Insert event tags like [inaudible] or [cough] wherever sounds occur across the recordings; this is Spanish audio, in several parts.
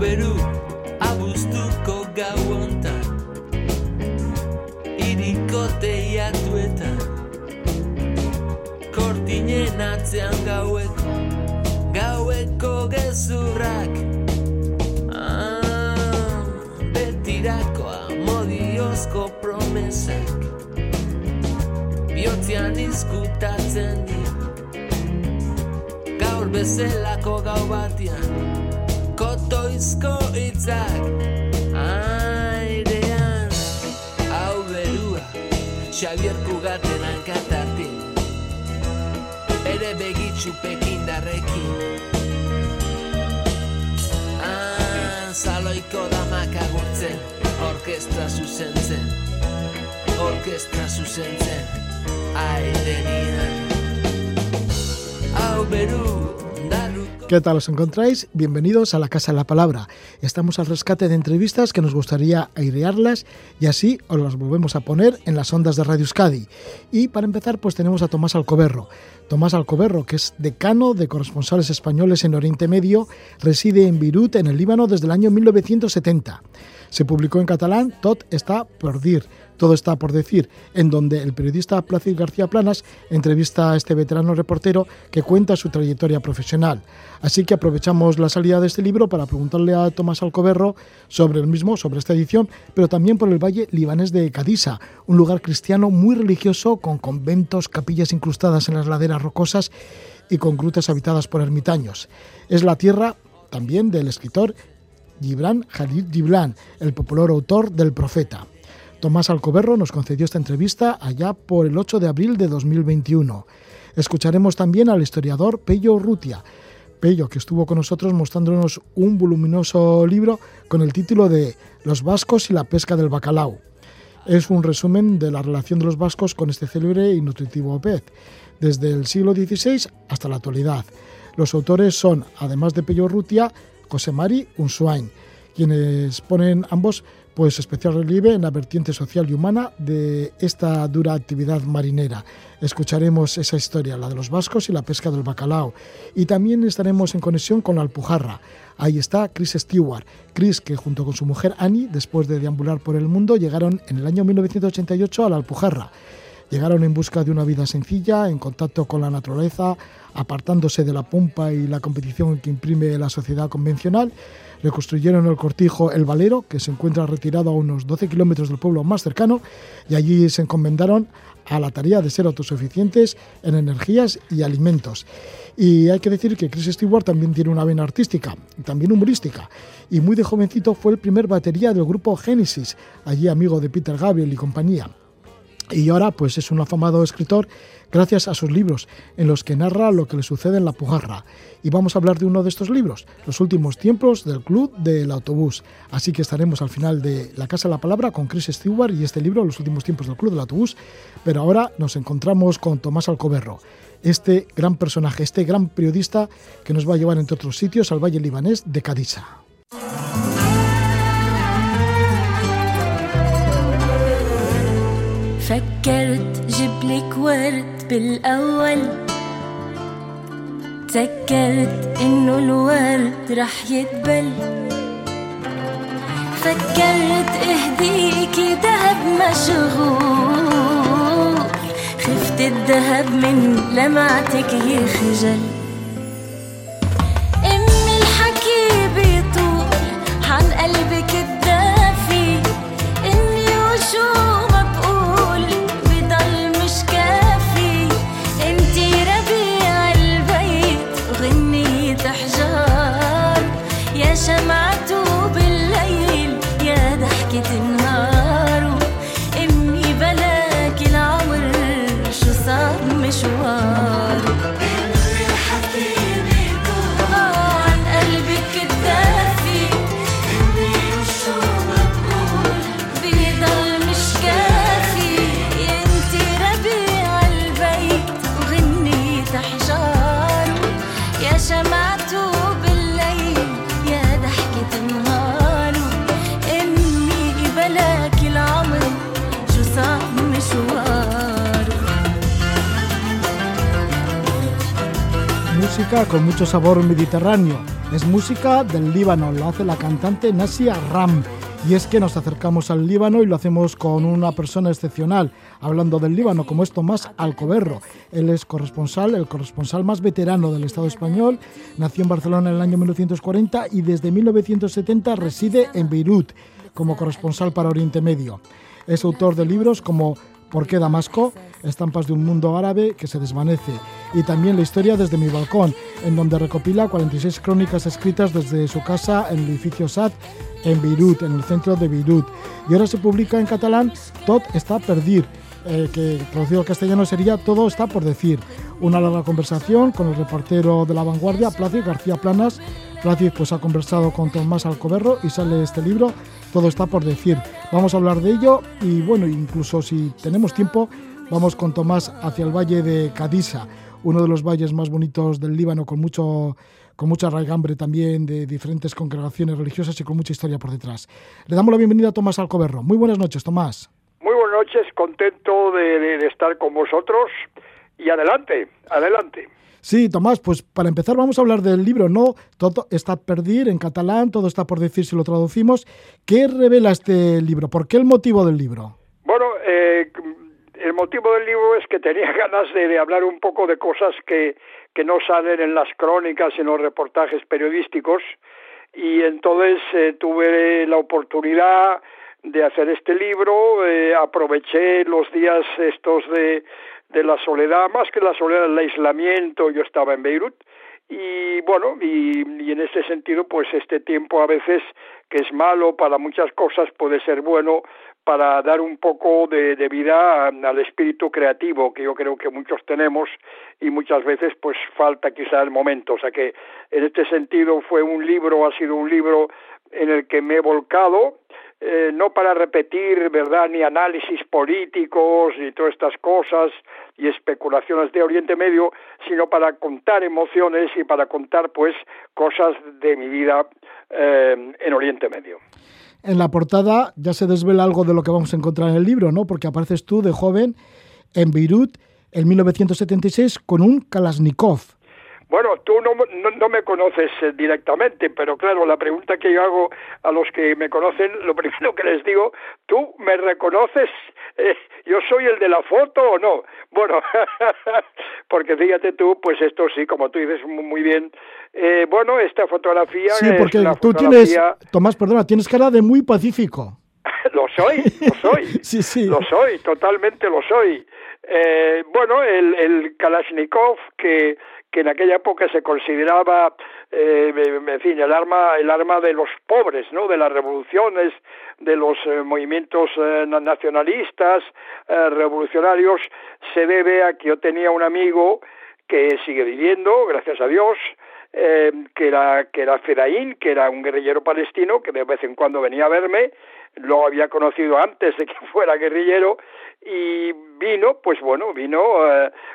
beru abuztuko gau ontan Iriko teiatuetan Kortinen atzean gaueko Gaueko gezurrak. Ah, Betirakoa modiozko promesak Biotzean izkutatzen dira Gaur bezelako gau batian Kotoizko itzak airean Hau berua Xavier Kugaten hankatartin Bere begitxu pekindarrekin Ah, zaloiko damak agurtzen Orkestra zuzentzen Orkestra zuzentzen Airenian Hau beru ¿Qué tal os encontráis? Bienvenidos a la Casa de la Palabra. Estamos al rescate de entrevistas que nos gustaría airearlas y así os las volvemos a poner en las ondas de Radio Euskadi. Y para empezar, pues tenemos a Tomás Alcoberro. Tomás Alcoberro, que es decano de corresponsales españoles en Oriente Medio, reside en Beirut, en el Líbano, desde el año 1970. Se publicó en catalán Tot está por dir, todo está por decir, en donde el periodista Plácido García Planas entrevista a este veterano reportero que cuenta su trayectoria profesional. Así que aprovechamos la salida de este libro para preguntarle a Tomás Alcoberro sobre el mismo, sobre esta edición, pero también por el valle libanés de Cadisa, un lugar cristiano muy religioso con conventos, capillas incrustadas en las laderas rocosas y con grutas habitadas por ermitaños. Es la tierra también del escritor Gibran Jalil Gibran, el popular autor del Profeta. Tomás Alcoberro nos concedió esta entrevista allá por el 8 de abril de 2021. Escucharemos también al historiador Pello Urrutia, Pello que estuvo con nosotros mostrándonos un voluminoso libro con el título de Los vascos y la pesca del bacalao. Es un resumen de la relación de los vascos con este célebre y nutritivo pez, desde el siglo XVI hasta la actualidad. Los autores son, además de Pello Urrutia, José Mari quienes ponen ambos pues especial relieve en la vertiente social y humana de esta dura actividad marinera. Escucharemos esa historia, la de los vascos y la pesca del bacalao. Y también estaremos en conexión con la Alpujarra. Ahí está Chris Stewart. Chris, que junto con su mujer Annie, después de deambular por el mundo, llegaron en el año 1988 a la Alpujarra. Llegaron en busca de una vida sencilla, en contacto con la naturaleza, apartándose de la pompa y la competición que imprime la sociedad convencional reconstruyeron el cortijo El Valero, que se encuentra retirado a unos 12 kilómetros del pueblo más cercano, y allí se encomendaron a la tarea de ser autosuficientes en energías y alimentos. Y hay que decir que Chris Stewart también tiene una vena artística, también humorística, y muy de jovencito fue el primer batería del grupo Genesis, allí amigo de Peter Gabriel y compañía y ahora pues es un afamado escritor gracias a sus libros en los que narra lo que le sucede en la Pujarra. Y vamos a hablar de uno de estos libros, Los últimos tiempos del Club del Autobús. Así que estaremos al final de La Casa de la Palabra con Chris Stewart y este libro, Los últimos tiempos del Club del Autobús. Pero ahora nos encontramos con Tomás Alcoberro, este gran personaje, este gran periodista que nos va a llevar entre otros sitios al Valle Libanés de Cadisa. فكرت جبلك ورد بالأول. تذكرت إنه الورد رح يدبل فكرت اهديكي دهب مشغول. خفت الدهب من لمعتك يخجل. Con mucho sabor mediterráneo. Es música del Líbano, lo hace la cantante Nasia Ram. Y es que nos acercamos al Líbano y lo hacemos con una persona excepcional, hablando del Líbano, como es Tomás Alcoberro. Él es corresponsal, el corresponsal más veterano del Estado español. Nació en Barcelona en el año 1940 y desde 1970 reside en Beirut como corresponsal para Oriente Medio. Es autor de libros como ¿Por qué Damasco? Estampas de un mundo árabe que se desvanece. Y también la historia desde mi balcón, en donde recopila 46 crónicas escritas desde su casa en el edificio SAT en Beirut, en el centro de Beirut. Y ahora se publica en catalán Tot está perdir, eh, que traducido al castellano sería Todo está por decir. Una larga conversación con el reportero de La Vanguardia, Plácido García Planas. Plácido pues, ha conversado con Tomás Alcoberro y sale este libro, Todo está por decir. Vamos a hablar de ello y bueno, incluso si tenemos tiempo, vamos con Tomás hacia el valle de Cadisa, uno de los valles más bonitos del Líbano, con mucho con mucha raigambre también de diferentes congregaciones religiosas y con mucha historia por detrás. Le damos la bienvenida a Tomás Alcoberro. Muy buenas noches, Tomás. Muy buenas noches, contento de, de estar con vosotros y adelante, adelante. Sí, Tomás, pues para empezar vamos a hablar del libro, ¿no? Todo está perdir en catalán, todo está por decir si lo traducimos. ¿Qué revela este libro? ¿Por qué el motivo del libro? Bueno, eh, el motivo del libro es que tenía [laughs] ganas de, hablar un poco de cosas que, que, no salen en las crónicas, en los reportajes periodísticos, y entonces eh, tuve la oportunidad de hacer este libro, eh, aproveché los días estos de, de la soledad, más que la soledad, el aislamiento, yo estaba en Beirut, y bueno, y, y, en este sentido, pues este tiempo a veces que es malo para muchas cosas puede ser bueno para dar un poco de, de vida al espíritu creativo que yo creo que muchos tenemos y muchas veces pues falta quizá el momento. O sea que en este sentido fue un libro, ha sido un libro en el que me he volcado, eh, no para repetir, ¿verdad?, ni análisis políticos, ni todas estas cosas, y especulaciones de Oriente Medio, sino para contar emociones y para contar, pues, cosas de mi vida eh, en Oriente Medio. En la portada ya se desvela algo de lo que vamos a encontrar en el libro, ¿no? Porque apareces tú de joven en Beirut en 1976 con un Kalashnikov. Bueno, tú no, no, no, me conoces eh, directamente, pero claro, la pregunta que yo hago a los que me conocen, lo [laughs] primero que les digo, ¿tú me reconoces? Eh, ¿Yo soy el de la foto o no? Bueno, [laughs] porque fíjate tú, pues esto sí, como tú dices muy bien, eh, bueno, esta fotografía... Sí, porque tú fotografía... tienes, Tomás, perdona, tienes cara de muy pacífico. [laughs] lo soy, lo soy. sí, sí. Lo soy, totalmente lo soy. Eh, bueno, el, el Kalashnikov que que en aquella época se consideraba, eh, en fin, el arma, el arma de los pobres, ¿no? De las revoluciones, de los eh, movimientos eh, nacionalistas, eh, revolucionarios, se debe a que yo tenía un amigo que sigue viviendo, gracias a Dios, eh, que era que era Fedaín, que era un guerrillero palestino que de vez en cuando venía a verme, lo había conocido antes de que [laughs] fuera guerrillero y vino, pues bueno, vino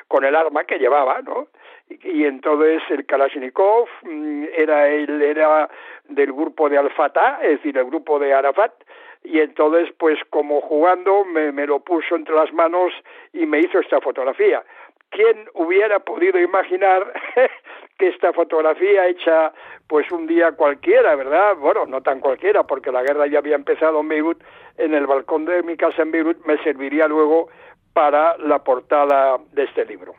con el arma que llevaba, ¿no? Y entonces el Kalashnikov mm, era él era del grupo de Al-Fatah, es decir, el grupo de Arafat, y entonces pues como jugando me, me lo puso entre las manos y me hizo esta fotografía. ¿Quién hubiera podido imaginar [laughs] que esta fotografía hecha pues un día cualquiera, ¿verdad? Bueno, no tan cualquiera, porque la guerra ya había empezado en Beirut, en el balcón de mi casa en Beirut, me serviría luego para la portada de este libro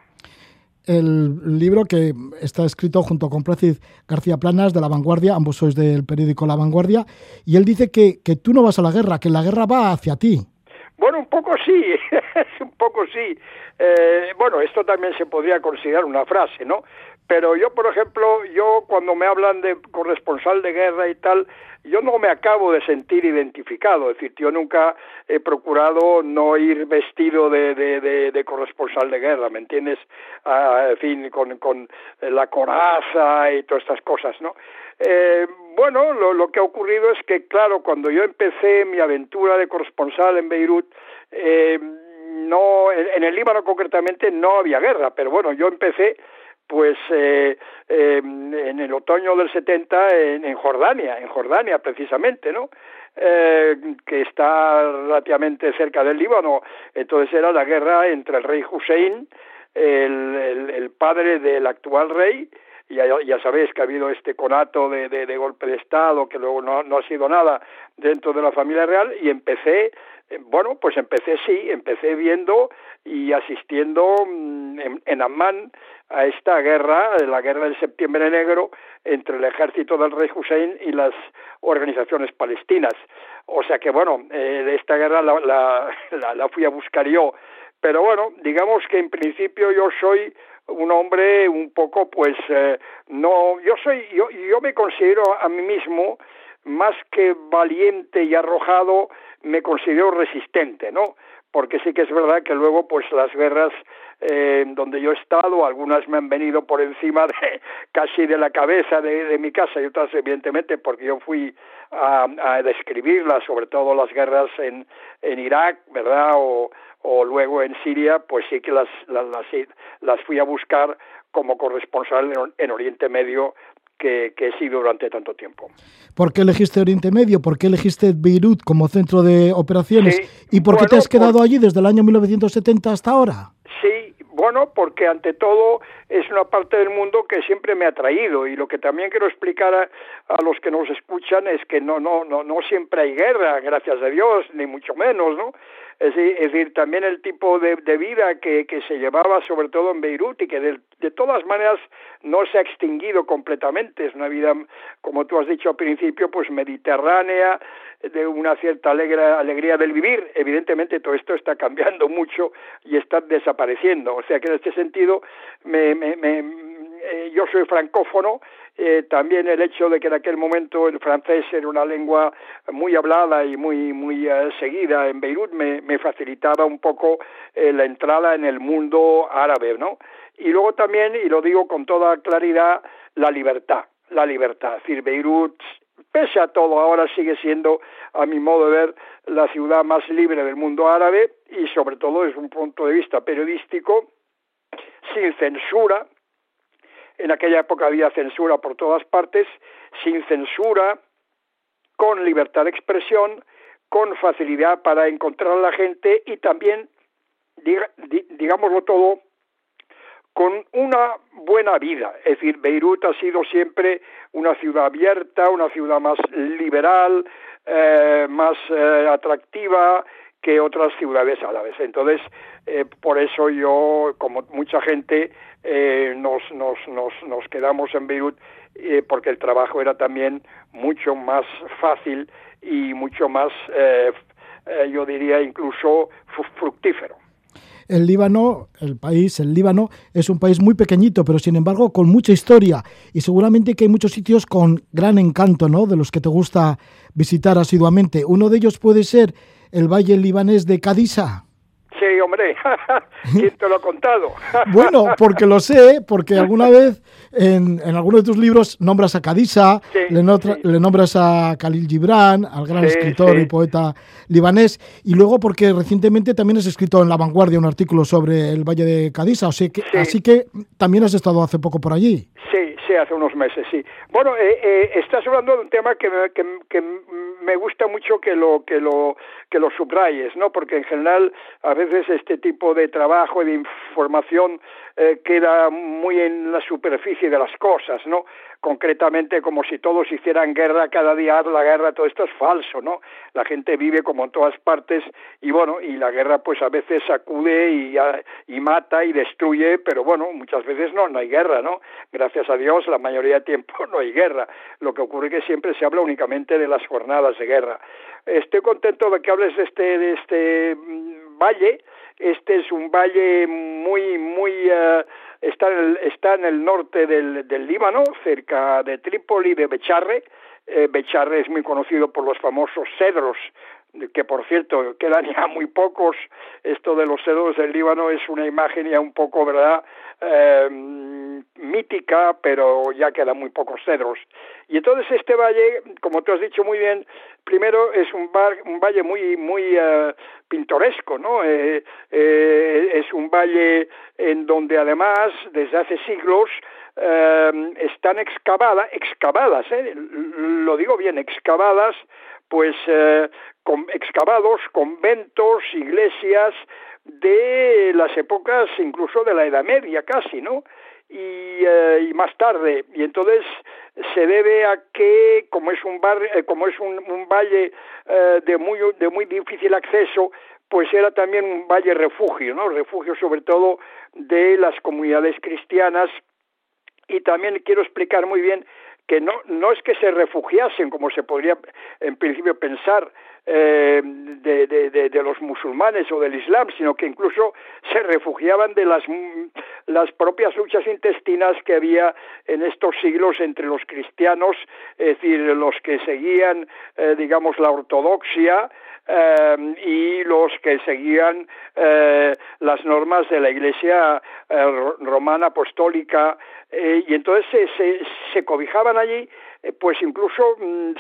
el libro que está escrito junto con Plácid García Planas de La Vanguardia, ambos sois del periódico La Vanguardia, y él dice que, que tú no vas a la guerra, que la guerra va hacia ti. Bueno, un poco sí, [laughs] un poco sí. Eh, bueno, esto también se podría considerar una frase, ¿no? Pero yo, por ejemplo, yo cuando me hablan de corresponsal de guerra y tal, yo no me acabo de sentir identificado, es decir, yo nunca he procurado no ir vestido de, de, de, de corresponsal de guerra, ¿me entiendes? Ah, en fin, con, con la coraza y todas estas cosas, ¿no? Eh, bueno, lo, lo, que ha ocurrido es que, claro, cuando yo empecé mi aventura de corresponsal en Beirut, eh, no, en el Líbano concretamente no había guerra, pero bueno, yo empecé pues eh, eh, en el otoño del 70 en, en, Jordania, en Jordania precisamente, ¿no? Eh, que está relativamente cerca del Líbano. Entonces era la guerra entre el rey Hussein, el, padre del actual rey, ya, ya sabéis que ha habido este conato de, de, golpe de Estado, que luego no, no ha sido nada dentro de la familia real, y empecé bueno, pues empecé sí, empecé viendo y asistiendo mm, en, en Amman a esta guerra, la guerra del septiembre negro, entre el ejército del rey Hussein y las organizaciones palestinas. O sea que bueno, eh, esta guerra la, [laughs] la, la, fui a buscar yo. Pero bueno, digamos que en principio yo soy un hombre un poco pues eh, no yo soy yo yo me considero a mí mismo más que valiente y arrojado me considero resistente, ¿no? Porque sí que es verdad que luego, pues las guerras eh, donde yo he estado, algunas me han venido por encima de [laughs] casi de la cabeza de, mi casa y otras, evidentemente, porque yo fui a, a describirlas, sobre todo las guerras en, en Irak, ¿verdad? O, o luego en Siria, pues sí que las, las, las, las fui a buscar como corresponsal en Oriente Medio que, he sido durante tanto tiempo. ¿Por qué elegiste Oriente Medio? ¿Por qué elegiste Beirut como centro de operaciones? ¿Y por qué te has quedado allí desde el año 1970 hasta ahora? Sí, bueno, porque ante todo es una parte del mundo que siempre me ha traído y lo que también quiero explicar a, a, los que nos escuchan es que no no no no siempre hay guerra, gracias a Dios, ni mucho menos, ¿no? Es decir, también el tipo de, de vida que, que, se llevaba sobre todo en Beirut y que de, de, todas maneras no se ha extinguido completamente. Es una vida, como tú has dicho al principio, pues mediterránea, de una cierta alegre, alegría del vivir. Evidentemente todo esto está cambiando [laughs] mucho y está desapareciendo. O sea que en este sentido me, me, me eh, yo soy francófono eh, también el hecho de que en aquel momento el francés era una lengua muy hablada y muy muy eh, seguida en Beirut me, me facilitaba un poco eh, la entrada en el mundo árabe, ¿no? Y luego también, y lo digo con toda claridad, la libertad, la libertad. Es decir, Beirut, pese a todo, ahora sigue siendo, a mi modo de ver, la ciudad más libre del mundo árabe y sobre todo desde un punto de vista periodístico, sin censura, en aquella época había censura por todas partes, sin censura, con libertad de expresión, con facilidad para encontrar a la gente y también, digámoslo todo, con una buena vida. Es decir, Beirut ha sido siempre una ciudad abierta, una ciudad más liberal, eh, más eh, atractiva, que otras ciudades árabes. Entonces, eh, por eso yo, como mucha gente, eh, nos, nos, nos, nos quedamos en Beirut eh, porque el trabajo era también mucho más fácil y mucho más, yo diría, incluso fructífero. El Líbano, el país, el Líbano, es un país muy pequeñito, pero sin embargo con mucha historia y seguramente que hay muchos sitios con gran encanto, ¿no? De los que te gusta visitar asiduamente. Uno de ellos puede ser el Valle Libanés de Cadisa. Sí, hombre, [laughs] ¿quién te lo ha contado? [laughs] bueno, porque lo sé, porque alguna vez en, en alguno de tus libros nombras a Cadisa, sí, le, notra, sí. le, nombras a Khalil Gibran, al gran Sí, escritor y poeta libanés, y luego porque recientemente también has escrito en La Vanguardia un artículo sobre el Valle de Cadisa, o sea que, Sí. así que también has estado hace poco por allí. Sí, sí, hace unos meses, sí. Bueno, eh, eh, estás hablando de un tema que me, que, que me gusta mucho que lo que lo que lo subrayes, ¿no? Porque en general a veces este tipo de trabajo y de información eh, queda muy en la superficie de las cosas, ¿no? Concretamente como si todos hicieran guerra cada día, la guerra, todo esto es falso, ¿no? La gente vive como en todas partes y bueno, y la guerra pues a veces sacude y, y mata y destruye, pero bueno, muchas veces no, no hay guerra, ¿no? Gracias a Dios la mayoría de tiempo [laughs] no hay guerra. Lo que ocurre es que siempre se habla únicamente de las jornadas de guerra. Estoy contento de que hables de este, de este mm, valle, este es un valle muy, muy, uh, está, en el, está en el norte del, del Líbano, cerca de Trípoli, de Becharre. Eh, Becharre es muy conocido por los famosos cedros, que por cierto quedan ya muy pocos. Esto de los cedros del Líbano es una imagen ya un poco, ¿verdad? Eh, mítica, pero ya quedan muy pocos cedros. Y entonces este valle, como tú has dicho muy bien, primero es un, bar, un valle muy muy uh, pintoresco, ¿no? Eh, eh, es un valle en donde además desde hace siglos eh, están excavadas, excavadas, ¿eh? lo digo bien, excavadas, pues eh, con, excavados conventos, iglesias de las épocas incluso de la Edad Media casi, ¿no? y, eh, más tarde. Y entonces se debe a que, como es un, bar, eh, como es un, un valle eh, de, muy, de muy difícil acceso, pues era también un valle refugio, ¿no? Refugio sobre todo de las comunidades cristianas. Y también quiero explicar muy bien que no, no es que se refugiasen, como se podría en principio pensar, eh, de, de, los musulmanes o del Islam, sino que incluso se refugiaban de las, las propias luchas intestinas que había en estos siglos entre los cristianos, es decir, los que seguían, eh, digamos, la ortodoxia, eh, y los que seguían eh, las normas de la Iglesia romana apostólica y entonces se, se, se cobijaban allí pues incluso mm,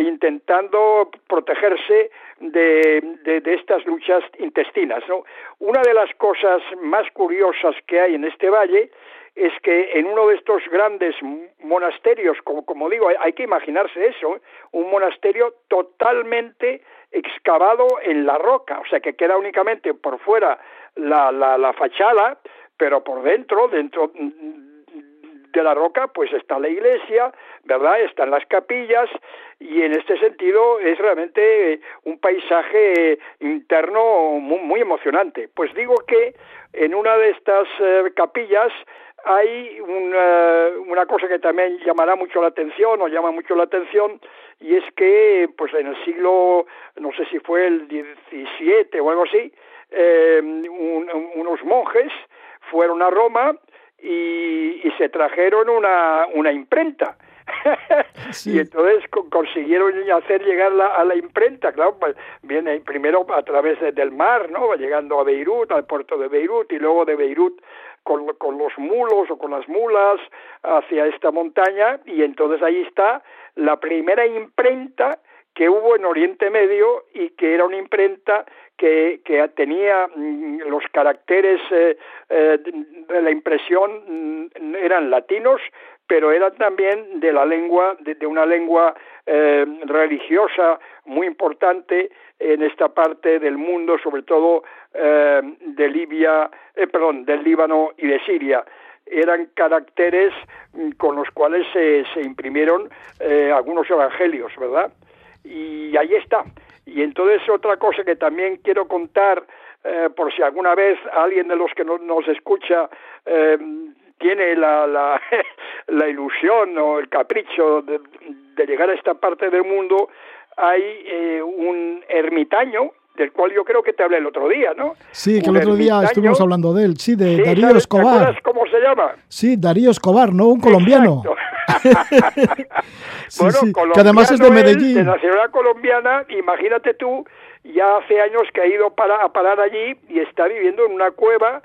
intentando protegerse de, de, de, estas luchas intestinas. ¿no? Una de las cosas más curiosas que hay en este valle es que en uno de estos grandes monasterios, como, como digo, hay, que imaginarse eso, ¿eh? un monasterio totalmente excavado en la roca, o sea que queda únicamente por fuera la, la, la fachada, pero por dentro, dentro de la roca, pues está la iglesia, ¿verdad? Están las capillas y en este sentido es realmente un paisaje interno muy, muy emocionante. Pues digo que en una de estas eh, capillas hay una, una, cosa que también llamará mucho la atención o llama mucho la atención y es que pues en el siglo no sé si fue el 17 o algo así eh, un, unos monjes fueron a Roma y, y se trajeron una, una imprenta [laughs] sí. y entonces co consiguieron hacer llegar la, a la imprenta, claro, pues viene primero a través de, del mar, ¿no? Llegando a Beirut, al puerto de Beirut, y luego de Beirut con, con los mulos o con las mulas hacia esta montaña, y entonces ahí está la primera imprenta que hubo en Oriente Medio y que era una imprenta que, tenía mm, los caracteres eh, eh, de la impresión mm, eran latinos, pero eran también de la lengua, de, una lengua eh, religiosa muy importante en esta parte del mundo, sobre todo de Libia, perdón, del Líbano y de Siria eran caracteres mm, con los cuales se, se imprimieron eh, algunos evangelios, ¿verdad? Y ahí está. Y entonces otra cosa que también quiero contar, eh, por si alguna vez alguien de los que no, nos escucha eh, tiene la, la, [laughs] la, ilusión o el capricho de, de, llegar a esta parte del mundo, hay eh, un ermitaño del cual yo creo que te hablé el otro día, ¿no? Sí, que el otro día estuvimos hablando de él, sí, de sí, Darío ¿sabes, Escobar. cómo se llama? Sí, Darío Escobar, ¿no? Un colombiano. [laughs] sí, bueno, sí, que además es de Medellín. de nacionalidad colombiana, imagínate tú, ya hace años que ha ido para, a parar allí y está viviendo en una cueva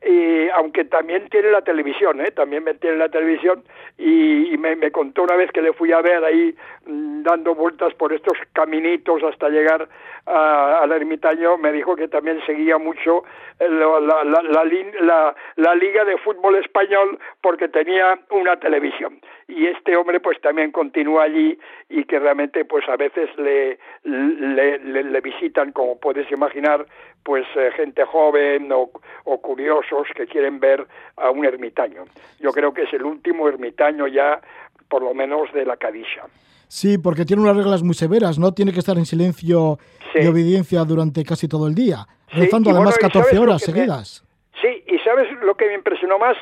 eh, aunque también tiene la televisión, ¿eh? también me tiene la televisión y, y me, me, contó una vez que le fui a ver ahí mmm, dando vueltas por estos caminitos hasta llegar a, al ermitaño, me dijo que también seguía mucho la, la, la, la, la liga de fútbol español porque tenía una televisión y este hombre pues también continúa allí y que realmente pues a veces le, le, le, le visitan como puedes imaginar pues eh, gente joven o, o, curiosos que quieren ver a un ermitaño. Yo creo que es el último ermitaño ya, por lo menos, de la Cadisha. Sí, porque tiene unas reglas muy severas, ¿no? Tiene que estar en silencio sí. y obediencia durante casi todo el día, rezando además bueno, 14 horas seguidas. Me, sí, y ¿sabes lo que me impresionó más?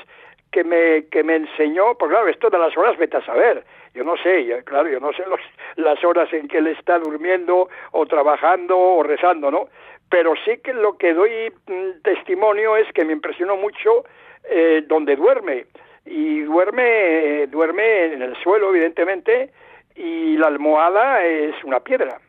Que me, que me enseñó, pues claro, esto de las horas vete a saber, yo no sé, yo, claro, yo no sé los, las horas en que él está durmiendo o trabajando o rezando, ¿no? pero sí que lo que doy mm, testimonio es que me impresionó mucho eh, donde duerme y duerme eh, duerme en el suelo evidentemente y la almohada es una piedra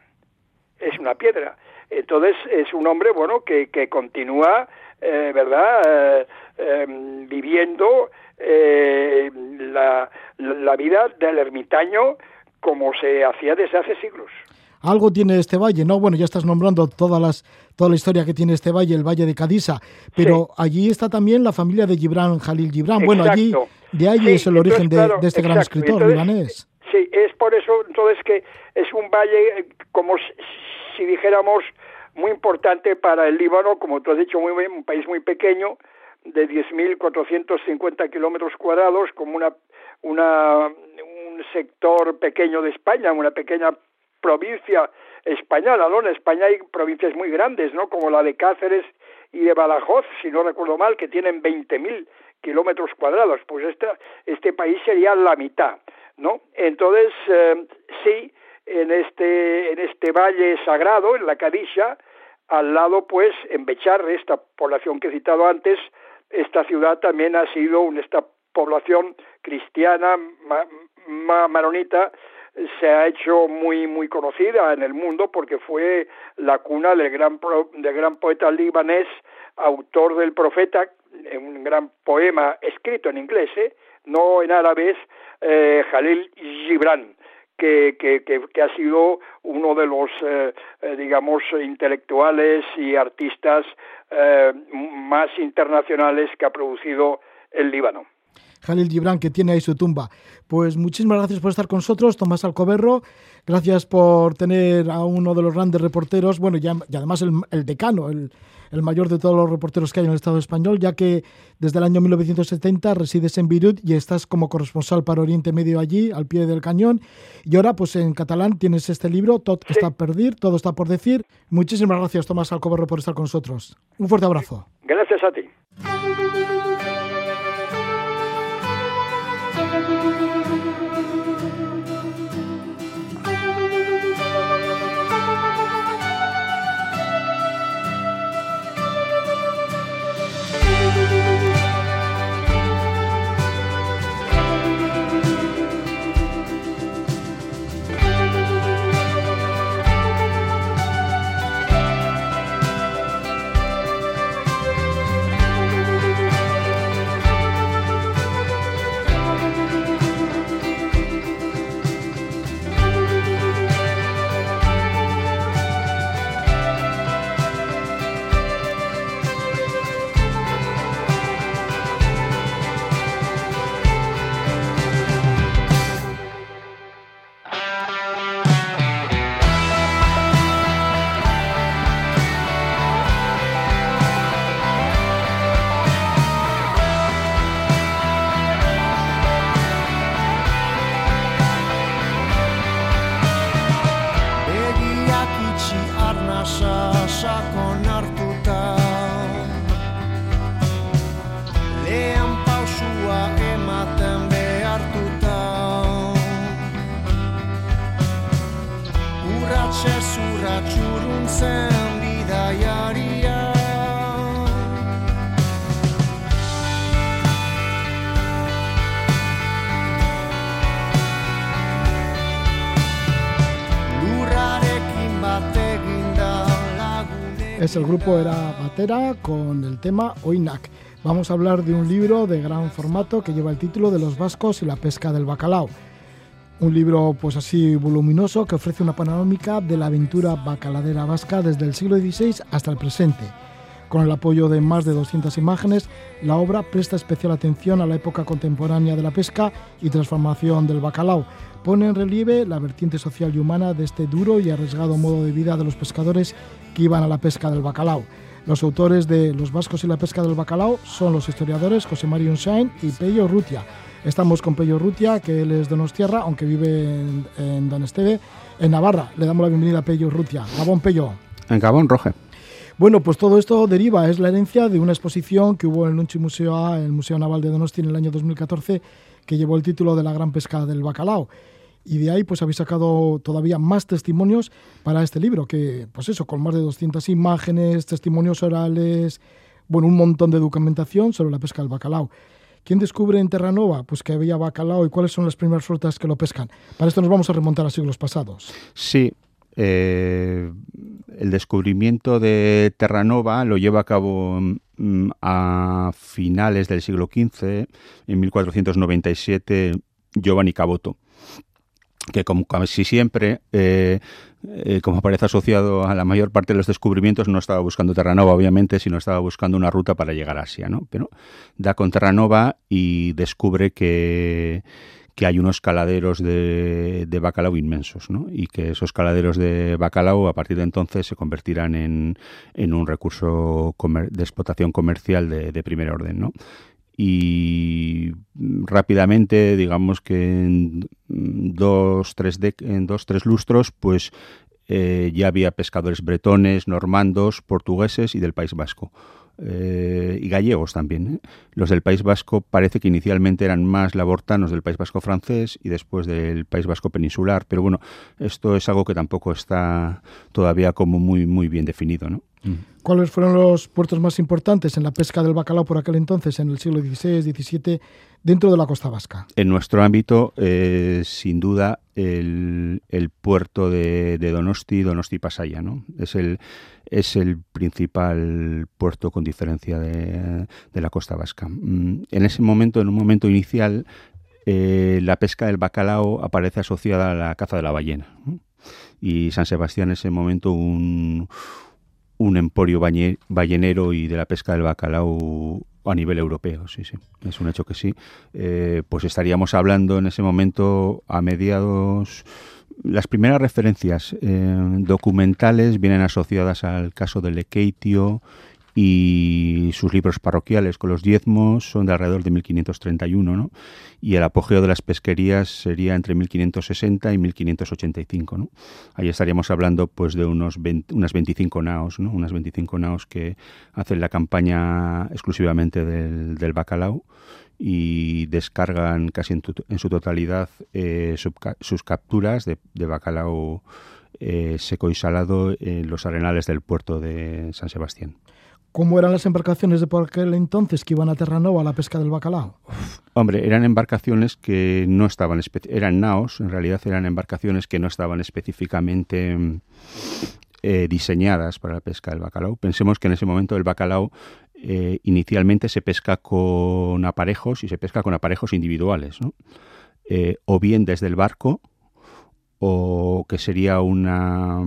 es una piedra entonces es un hombre bueno que, que continúa eh, verdad em, viviendo la, la vida del ermitaño como se hacía desde hace siglos algo tiene este valle, ¿no? Bueno, ya estás nombrando todas las, toda la historia que tiene este valle, el Valle de Cadisa, pero sí. allí está también la familia de Gibran Jalil Gibran. Bueno, allí, de ahí sí, es el origen entonces, claro, de, este exacto. gran escritor entonces, libanés. Sí, es por eso entonces que es un valle como si dijéramos muy importante para el Líbano, como tú has dicho, muy, un país muy pequeño, de 10.450 kilómetros cuadrados, como una, una, un sector pequeño de España, una pequeña provincia española, ¿no? En España hay provincias muy grandes, ¿no? Como la de Cáceres y de Badajoz, si no recuerdo mal, que tienen 20.000 kilómetros cuadrados. Pues esta, este país sería la mitad, ¿no? Entonces, eh, sí, en este, en este valle sagrado, en la Cadisha, al lado, pues, en Becharre, esta población que he citado antes, esta ciudad también ha sido esta población cristiana, maronita, se ha hecho muy muy conocida en el mundo porque fue la cuna del gran del gran poeta libanés autor del profeta un gran poema escrito en inglés ¿eh? No en árabe eh, Jalil Gibran que, que, que, ha sido uno de los, eh, eh, digamos, intelectuales y artistas más internacionales que ha producido el Líbano. Jalil Gibran, que tiene ahí su tumba. Pues muchísimas gracias por estar con nosotros, Tomás Alcoberro. Gracias por tener a uno de los grandes reporteros, bueno, y además el, decano, el, mayor de todos los reporteros que hay en el Estado español, ya que desde el año 1970 resides en Beirut y estás como corresponsal para Oriente Medio allí, al pie del cañón. Y ahora, pues en catalán tienes este libro, Tot está por perdir, todo está por decir. Muchísimas gracias, Tomás Alcoberro, por estar con nosotros. Un fuerte abrazo. Gracias a ti. El grupo era Batera con el tema Oinak. Vamos a hablar de un libro de gran formato que lleva el título de Los vascos y la pesca del bacalao. Un libro pues así voluminoso que ofrece una panorámica de la aventura bacaladera vasca desde el siglo XVI hasta el presente. Con el apoyo de más de 200 imágenes, la obra presta especial atención a la época contemporánea de la pesca y transformación del bacalao, pone en relieve la vertiente social y humana de este duro y arriesgado modo de vida de los pescadores que iban a la pesca del bacalao. Los autores de Los vascos y la pesca del bacalao son los historiadores José Mario Unsain y Pello Rutia. Estamos con Pello Rutia, que él es de Nostierra, aunque vive en, en Donesteve, en Navarra. Le damos la bienvenida a Pello Rutia. Gabón, Pello. En Gabón, Roge. Bueno, pues todo esto deriva, es la herencia de una exposición que hubo en el Lunchi Museo A, el Museo Naval de Donosti, en el año 2014, que llevó el título de La Gran Pesca del Bacalao y de ahí pues habéis sacado todavía más testimonios para este libro, que pues eso, con más de 200 imágenes, testimonios orales, bueno, un montón de documentación sobre la pesca del bacalao. ¿Quién descubre en Terranova pues que había bacalao y cuáles son las primeras flotas que lo pescan? Para esto nos vamos a remontar a siglos pasados. Sí, eh, el descubrimiento de Terranova lo lleva a cabo mm, a finales del siglo XV, en 1497, Giovanni Caboto que como casi siempre, eh, eh, como parece asociado a la mayor parte de los descubrimientos, no estaba buscando Terranova, obviamente, sino estaba buscando una ruta para llegar a Asia, ¿no? Pero da con Terranova y descubre que, que hay unos caladeros de, de bacalao inmensos, ¿no? Y que esos caladeros de bacalao a partir de entonces se convertirán en, en un recurso de explotación comercial de, de primer orden, ¿no? Y rápidamente, digamos que en dos, tres, lustros, pues eh, ya había pescadores bretones, normandos, portugueses y del País Vasco. Eh, y gallegos también. ¿eh? Los del País Vasco parece que inicialmente eran más labortanos del País Vasco francés y después del País Vasco peninsular, pero bueno, esto es algo que tampoco está todavía como muy, muy bien definido. ¿no? ¿Cuáles fueron los puertos más importantes en la pesca del bacalao por aquel entonces, en el siglo XVI, XVII, dentro de la costa vasca? En nuestro ámbito, eh, sin duda, el, puerto de, Donosti, Donosti Pasaya, ¿no? Es el, es el principal puerto con diferencia de, la costa vasca. Mm, en ese momento, en un momento inicial, eh, la pesca del bacalao aparece asociada a la caza de la ballena. Y San Sebastián en ese momento un un emporio ballenero y de la pesca del bacalao a nivel europeo, sí, sí, es un hecho que sí. Eh, pues estaríamos hablando en ese momento a mediados... Las primeras referencias eh, documentales vienen asociadas al caso del Lekeitio y sus libros parroquiales con los diezmos son de alrededor de 1531, ¿no? Y el apogeo de las pesquerías sería entre 1560 y 1585, ¿no? Ahí estaríamos hablando pues de unos unas 25 naos, ¿no? Unas 25 naos que hacen la campaña exclusivamente del, bacalao y descargan casi en, su totalidad eh, sus capturas de, bacalao eh, seco y salado en los arenales del puerto de San Sebastián. ¿Cómo eran las embarcaciones de por aquel entonces que iban a Terranova a la pesca del bacalao? Hombre, eran embarcaciones que no estaban, eran naos, en realidad eran embarcaciones que no estaban específicamente eh, diseñadas para la pesca del bacalao. Pensemos que en ese momento el bacalao eh, inicialmente se pesca con aparejos y se pesca con aparejos individuales, ¿no? Eh, o bien desde el barco, o que sería una,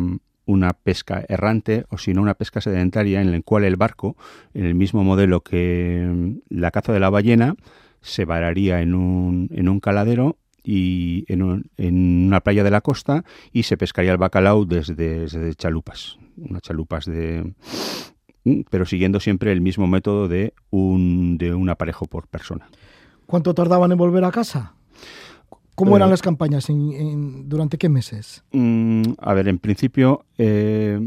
una pesca errante o si no una pesca sedentaria en la cual el barco, en el mismo modelo que mm, la caza de la ballena, se vararía en un, en un caladero y en, en, una playa de la costa y se pescaría el bacalao desde, desde chalupas, unas chalupas de mm, pero siguiendo siempre el mismo método de un, de un aparejo por persona. ¿Cuánto tardaban en volver a casa? ¿Cómo eran eh, las campañas? ¿Durante qué meses? Mm, a ver, en principio eh,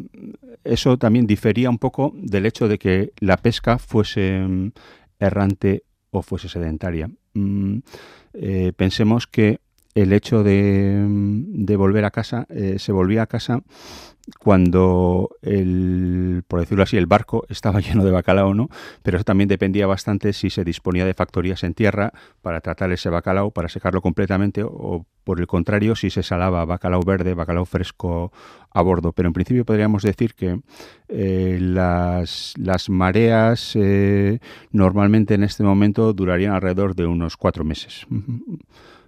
eso también difería un poco del hecho de que la pesca fuese mm, errante o fuese sedentaria. Mm, eh, pensemos que el hecho de, de volver a casa, se volvía a casa cuando el, por decirlo así, el barco [laughs] estaba lleno de bacalao, ¿no? Pero eso también dependía bastante si se disponía de factorías en tierra para tratar ese bacalao, para secarlo completamente, o por el contrario, si se salaba bacalao verde, bacalao fresco a bordo. Pero en principio podríamos decir que eh, las, las, mareas eh, normalmente en este momento durarían alrededor de unos cuatro meses.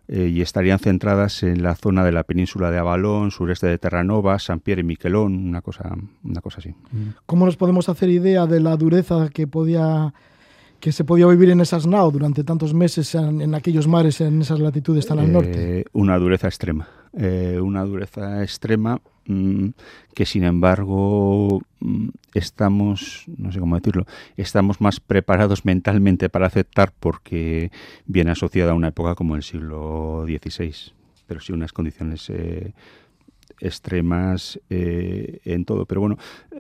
Eh, y estarían centradas en la zona de la península de Avalón, sureste de Terranova, San Pierre y Miquelón, una cosa, una cosa así. ¿Cómo nos podemos hacer idea de la dureza que podía que se podía vivir en esas naos durante tantos meses en, aquellos mares, en esas latitudes tan al norte? Eh, una dureza extrema. Eh, una dureza extrema mm, que sin embargo mm, estamos, no sé cómo decirlo, estamos más preparados mentalmente para aceptar porque viene asociada a una época como el siglo XVI, pero sí unas condiciones eh, extremas en todo. Pero bueno,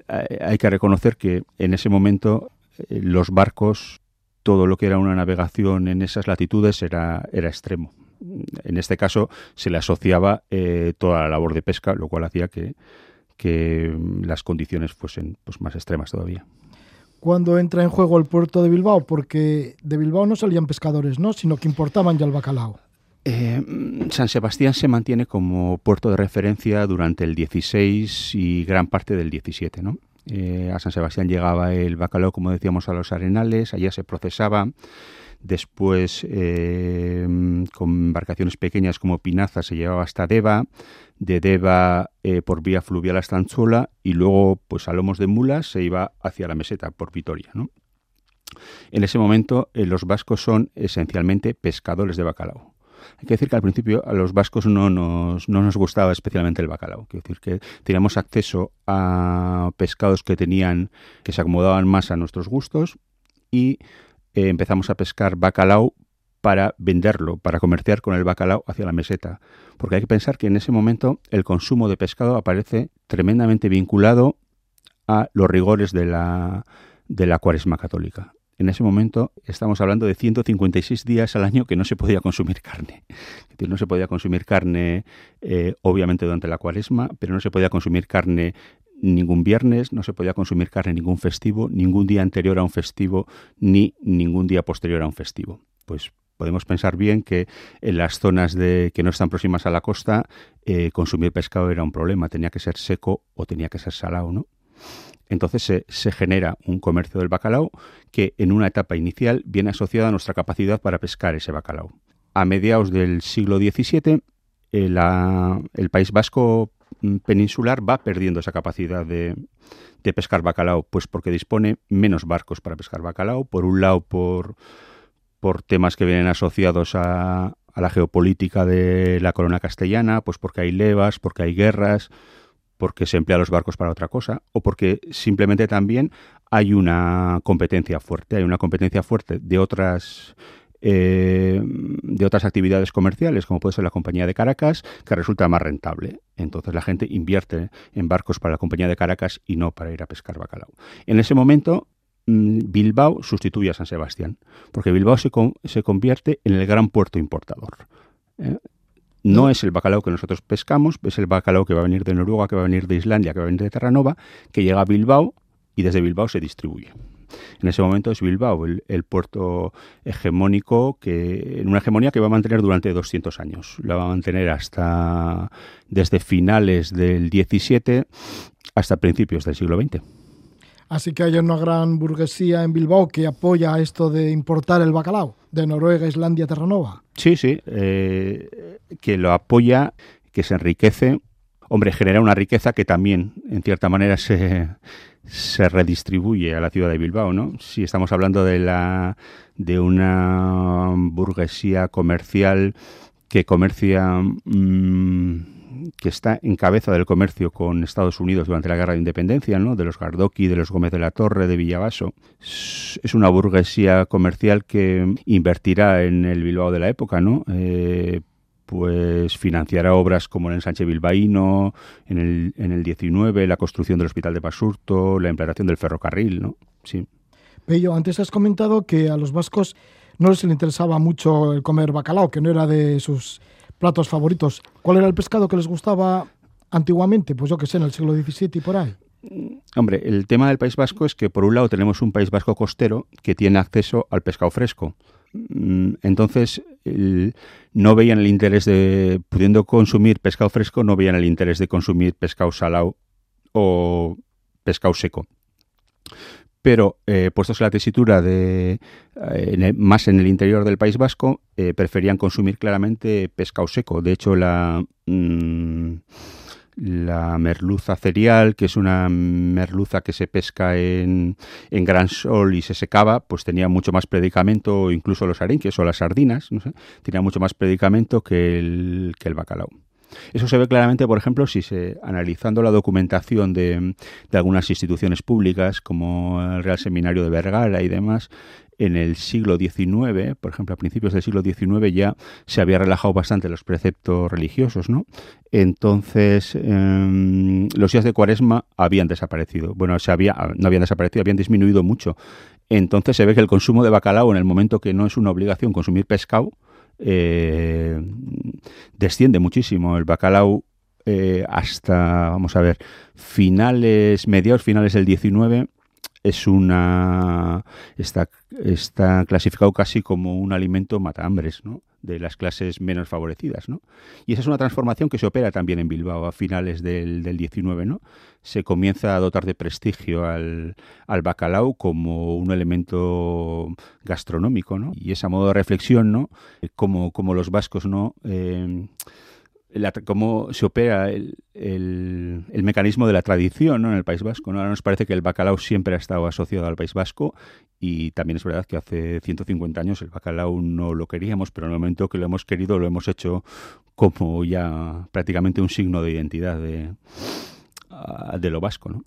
hay que reconocer que en ese momento los barcos, todo lo que era una navegación en esas latitudes era, era extremo en este caso se le asociaba eh, toda la labor de pesca, lo cual hacía que, las condiciones fuesen pues, más extremas todavía. ¿Cuándo entra en juego el puerto de Bilbao? Porque de Bilbao no salían pescadores, ¿no? sino que importaban ya el bacalao. Eh, San Sebastián se mantiene como puerto de referencia durante el 16 y gran parte del 17. ¿no? Eh, a San Sebastián llegaba el bacalao, como decíamos, a los arenales, allá se procesaba Después, eh, con embarcaciones pequeñas como Pinaza, se llevaba hasta Deva, de Deva eh, por vía fluvial hasta Anchola y luego, pues a lomos de mulas, se iba hacia la meseta por Vitoria. En ese momento, los vascos son esencialmente pescadores de bacalao. Hay que decir que al principio a los vascos no nos, no nos gustaba especialmente el bacalao. Quiero decir que teníamos acceso a pescados que tenían, que se acomodaban más a nuestros gustos y eh, empezamos a pescar bacalao para venderlo, para comerciar con el bacalao hacia la meseta. Porque hay que pensar que en ese momento el consumo de pescado aparece tremendamente vinculado a los rigores de la, de la cuaresma católica. En ese momento estamos hablando de 156 días al año que no se podía consumir carne. no se podía consumir carne, eh, obviamente, durante la cuaresma, pero no se podía consumir carne ningún viernes, no se podía consumir carne ningún festivo, ningún día anterior a un festivo, ni ningún día posterior a un festivo. Pues podemos pensar bien que en las zonas de, que no están próximas a la costa, eh, consumir pescado era un problema, tenía que ser seco o tenía que ser salado, ¿no? Entonces se, se, genera un comercio del bacalao que en una etapa inicial viene asociado a nuestra capacidad para pescar ese bacalao. A mediados del siglo XVII, eh, el País Vasco mm, peninsular va perdiendo esa capacidad de, de pescar bacalao, pues porque dispone menos barcos para pescar bacalao, por un lado por por temas que vienen asociados a, la geopolítica de la corona castellana, pues porque hay levas, porque hay guerras, porque se emplean los barcos para otra cosa, o porque simplemente también hay una competencia fuerte, hay una competencia fuerte de otras eh, de otras actividades comerciales, como puede ser la compañía de Caracas, que resulta más rentable. Entonces la gente invierte en barcos para la compañía de Caracas y no para ir a pescar bacalao. En ese momento Mm, Bilbao sustituye a San Sebastián, porque Bilbao se, se convierte en el gran puerto importador. ¿eh? No es el bacalao que nosotros pescamos, es el bacalao que va a venir de Noruega, que va a venir de Islandia, que va a venir de Terranova, que llega a Bilbao y desde Bilbao se distribuye. En ese momento es Bilbao el, puerto hegemónico, que en una hegemonía que va a mantener durante 200 años. La va a mantener hasta desde finales del 17 hasta principios del siglo XX. Así que hay una gran burguesía en Bilbao que apoya esto de importar el bacalao de Noruega, Islandia, Terranova. Sí, sí, eh, que lo apoya, que se enriquece. Hombre, genera una riqueza que también, en cierta manera, se, se redistribuye a la ciudad de Bilbao, ¿no? Si estamos hablando de la de una burguesía comercial que comercia mm, que está en cabeza del comercio con Estados Unidos durante la Guerra de Independencia, ¿no? de los Gardoqui, de los Gómez de la Torre, de Villavaso. Es una burguesía comercial que invertirá en el Bilbao de la época, ¿no? Eh, pues financiará obras como el ensanche bilbaíno, en el, en el 19, la construcción del Hospital de Basurto, la implantación del ferrocarril, ¿no? Sí. Pello, antes has comentado que a los vascos no les interesaba mucho el comer bacalao, que no era de sus platos favoritos. ¿Cuál era el pescado que les gustaba antiguamente? Pues yo que sé, en el siglo XVII y por ahí. Hombre, el tema del País Vasco es que por un lado tenemos un País Vasco costero que tiene acceso al pescado fresco. Mm, entonces, no veían el interés de, pudiendo consumir pescado fresco, no veían el interés de consumir pescado salado o pescado seco pero eh, puestos en la tesitura de eh, más en el interior del País Vasco, eh, preferían consumir claramente pescado seco. De hecho, la, mm, la merluza cereal, que es una merluza que se pesca en, gran sol y se secaba, pues tenía mucho más predicamento, incluso los arenques o las sardinas, no sé, tenía mucho más predicamento que el bacalao. Eso se ve claramente, por ejemplo, si se analizando la documentación de, algunas instituciones públicas, como el Real Seminario de Vergara y demás, en el siglo XIX, por ejemplo, a principios del siglo XIX ya se había relajado bastante los preceptos religiosos, ¿no? Entonces, em, los días de cuaresma habían desaparecido. Bueno, se había, no habían desaparecido, habían disminuido mucho. Entonces se ve que el consumo de bacalao, en el momento que no es una obligación consumir pescado, eh, desciende muchísimo. El bacalao eh, hasta, vamos a ver, finales, mediados finales del 19 es una está, está clasificado casi como un alimento matahambres, ¿no? de las clases menos favorecidas, ¿no? Y esa es una transformación que se opera también en Bilbao a finales del, del 19, ¿no? Se comienza a dotar de prestigio al, al, bacalao como un elemento gastronómico, ¿no? Y esa modo de reflexión, ¿no? Como, como los vascos, ¿no? Eh, la- cómo se opera el, el- mecanismo de la tradición en el País Vasco. Ahora nos parece que el bacalao siempre ha estado asociado al País Vasco y también es verdad que hace 150 años el bacalao no lo queríamos, pero en el momento que lo hemos querido lo hemos hecho como ya prácticamente un signo de identidad de, ah, de lo vasco. ¿no?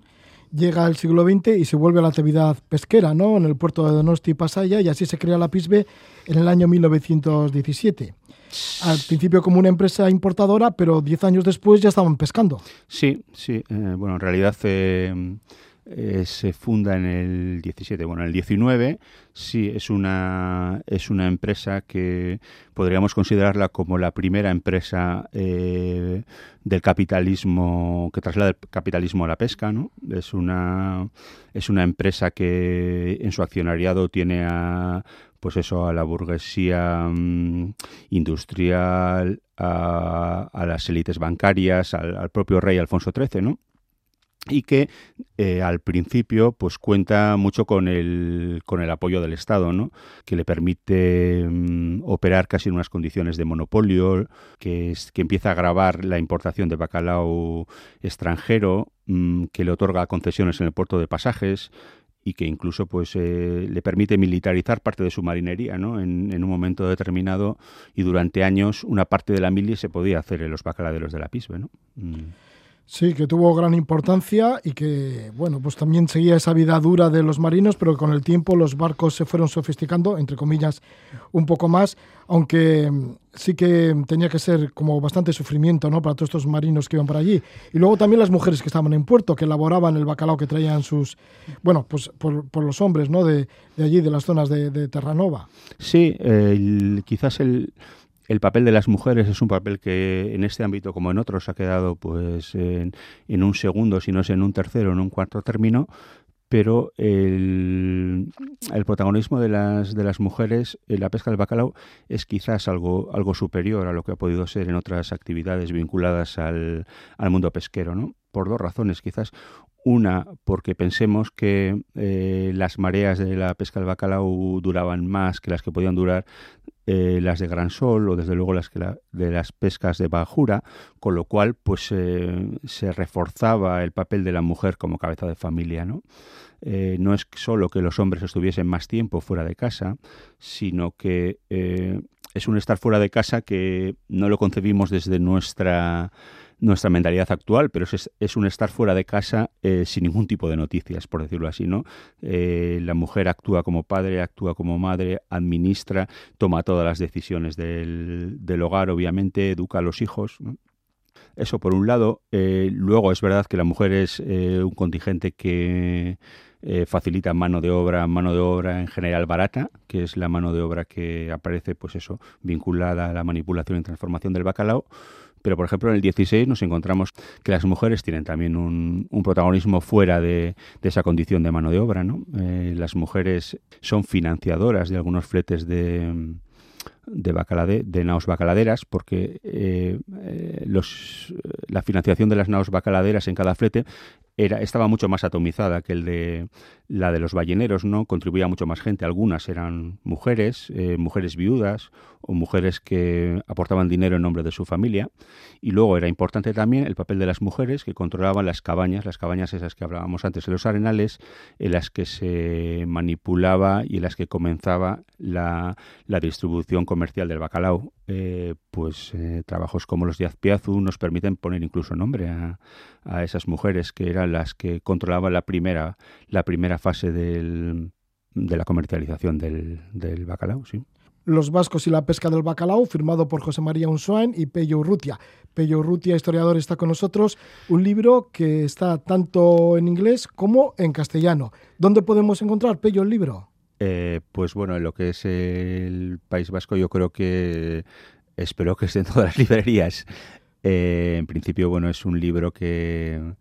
Llega el siglo XX y se vuelve a la actividad pesquera, ¿no? En el puerto de Donosti y Pasaya, y así se crea la PISBE en el año 1917. Al principio como una empresa importadora, pero 10 años después ya estaban pescando. Sí, sí. eh, bueno, en realidad eh, eh, se funda en el 17. Bueno, en el 19 sí es una, es una empresa que podríamos considerarla como la primera empresa del capitalismo, que traslada el capitalismo a la pesca, ¿no? Es una, es una empresa que en su accionariado tiene a pues eso, a la burguesía mm, industrial, a, las élites bancarias, al, al propio rey Alfonso XIII, ¿no? y que eh, al principio pues cuenta mucho con el, con el apoyo del Estado, ¿no? que le permite mm, operar casi en unas condiciones de monopolio, que, es, que empieza a grabar la importación de bacalao extranjero, mm, que le otorga concesiones en el puerto de pasajes y que incluso pues eh, le permite militarizar parte de su marinería, ¿no? En, en un momento determinado y durante años una parte de la mili se podía hacer en los bacaladeros de la Pisbe, ¿no? Mm. Sí, que tuvo gran importancia y que, bueno, pues también seguía esa vida dura de los marinos, pero con el tiempo los barcos se fueron sofisticando, entre comillas, un poco más, aunque sí que tenía que ser como bastante sufrimiento, ¿no? Para todos estos marinos que iban por allí. Y luego también las mujeres que estaban en puerto, que elaboraban el bacalao que traían sus, bueno, pues por, los hombres, ¿no? De, allí, de las zonas de, de Terranova. Sí, quizás el, el papel de las mujeres es un papel que en este ámbito, como en otros, ha quedado pues en, un segundo, si no es en un tercero, en un cuarto término, pero el, el protagonismo de las, de las mujeres en la pesca del bacalao es quizás algo, algo superior a lo que ha podido ser en otras actividades vinculadas al, al mundo pesquero, ¿no? Por dos razones, quizás. Una, porque pensemos que eh, las mareas de la pesca del bacalao duraban más que las que podían durar eh, las de Gran Sol o desde luego las que de las pescas de bajura, con lo cual pues eh, se reforzaba el papel de la mujer como cabeza de familia, ¿no? No es solo que los hombres estuviesen más tiempo fuera de casa, sino que es un estar fuera de casa que no lo concebimos desde nuestra nuestra mentalidad actual, pero es, es un estar fuera de casa eh, sin ningún tipo de noticias, por decirlo así, ¿no? Eh, la mujer actúa como padre, actúa como madre, administra, toma todas las decisiones del, del hogar, obviamente, educa a los hijos. Eso por un lado. Eh, luego es verdad que la mujer es eh, un contingente que eh, facilita mano de obra, mano de obra en general barata, que es la mano de obra que aparece, pues eso, vinculada a la manipulación y transformación del bacalao. Pero, por ejemplo, en el 16 nos encontramos que las mujeres tienen también un, protagonismo fuera de, de esa condición de mano de obra. ¿no? Eh, las mujeres son financiadoras de algunos fletes de, de, de naos bacaladeras, porque eh, eh, los, la financiación de las naos bacaladeras en cada flete era, estaba mucho más atomizada que el de la de los balleneros, ¿no? Contribuía mucho más gente. Algunas eran mujeres, eh, mujeres viudas o mujeres que aportaban dinero en nombre de su familia. Y luego era importante también el papel de las mujeres que controlaban las cabañas, las cabañas esas que hablábamos antes en los arenales, en las que se manipulaba y en las que comenzaba la, la distribución comercial del bacalao. Eh, pues eh, trabajos como los de Azpiazu nos permiten poner incluso nombre a, a esas mujeres que eran las que controlaban la primera, la primera fase del, de la comercialización del, del bacalao, sí. Los vascos y la pesca del bacalao, firmado por José María Unsoen y Pello Urrutia. Pello Urrutia, historiador, está con nosotros. Un libro que está tanto en inglés como en castellano. ¿Dónde podemos encontrar, Pello, el libro? Eh, pues bueno, en lo que es el País Vasco, yo creo que espero que esté en todas las [laughs] librerías. Eh, en principio, bueno, es un libro que,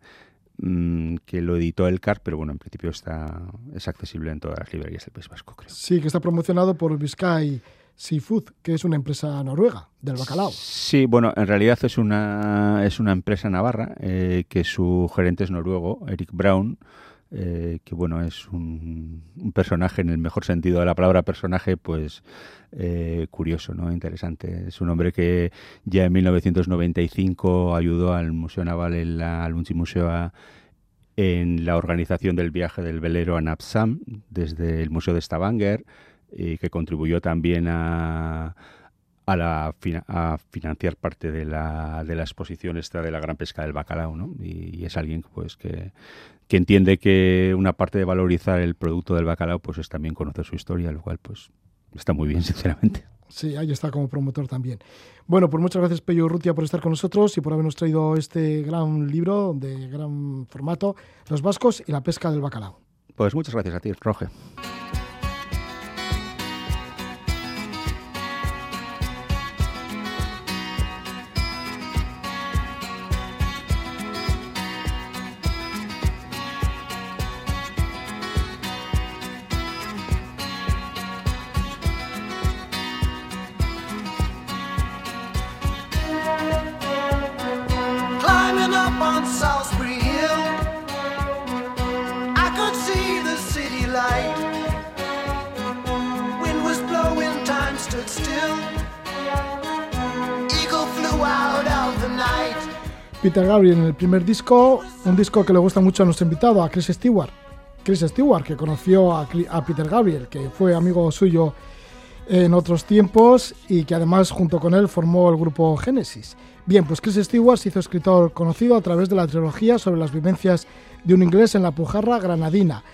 mm, que lo editó el CAR, pero bueno, en principio está es accesible en todas las librerías del País Vasco, creo. Sí, que está promocionado por Biscay Seafood, que es una empresa noruega del bacalao. Sí, bueno, en realidad es una, es una empresa navarra eh, que su gerente es noruego, Eric Brown. Eh, que bueno, es un, personaje en el mejor sentido de la palabra personaje, pues eh, curioso, ¿no? Interesante. Es un hombre que ya en 1995 ayudó al Museo Naval en la, al Museo en la organización del viaje del velero a Napsam desde el Museo de Stavanger y que contribuyó también a a, la, a financiar parte de la, de la exposición esta de la gran pesca del bacalao, ¿no? Y, es alguien pues que, que, entiende que una parte de valorizar el producto del bacalao pues es también conocer su historia, lo cual pues está muy bien, [laughs] sinceramente. Sí, ahí está como promotor también. Bueno, pues muchas gracias Pello Rutia por estar con nosotros y por habernos traído este gran libro de gran formato, Los Vascos y la pesca del bacalao. Pues muchas gracias a ti, Roge. Peter Gabriel en el primer disco, un disco que le gusta mucho a nuestro invitado, a Chris Stewart. Chris Stewart, que conoció a, Peter Gabriel, que fue amigo suyo en otros tiempos y que además junto con él formó el grupo Genesis. Bien, pues Chris Stewart se hizo escritor conocido a través de la trilogía sobre las vivencias de un inglés en la Pujarra granadina.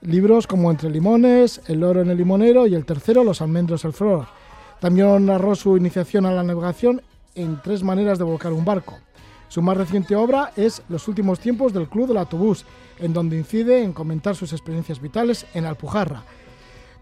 Libros como Entre limones, El oro en el limonero y el tercero, Los almendros el flor. También narró su iniciación a la navegación en tres maneras de volcar un barco. Su más reciente obra es Los últimos tiempos del Club del Autobús, en donde incide en comentar sus experiencias vitales en Alpujarra.